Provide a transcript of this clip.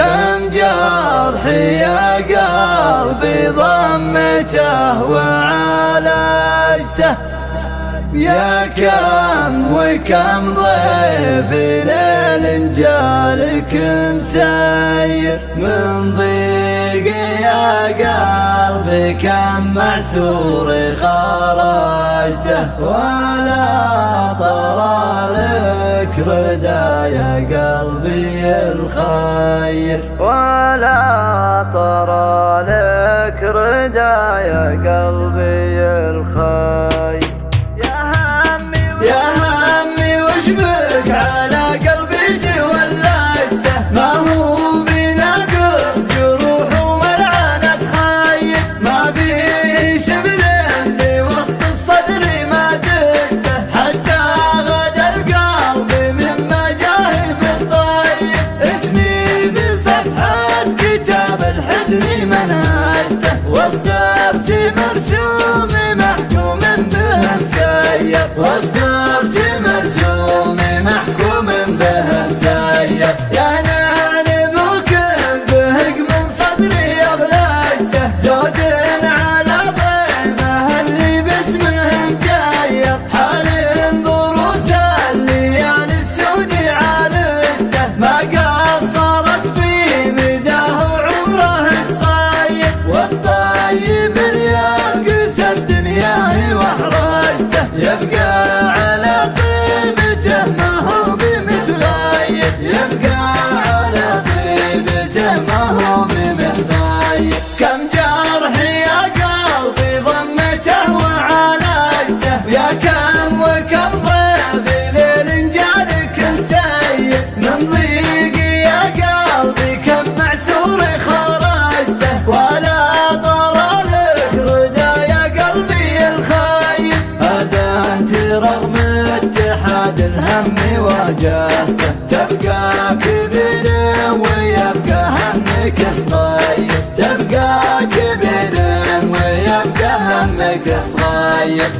كم جرح يا قلبي ضمته وعالجته. يا كم وكم ضيف ليل جالك مسير. من ضيق يا قلبي كم معسور خرجته. ولا طرى ردا يا قلبي الخير. ولا طرى لك ردا يا قلبي الخير. واصدرت مرسوم اتحاد الهم واجهته. تبقى كبير ويبقى همك صغير تبقى كبير ويبقى همك صغير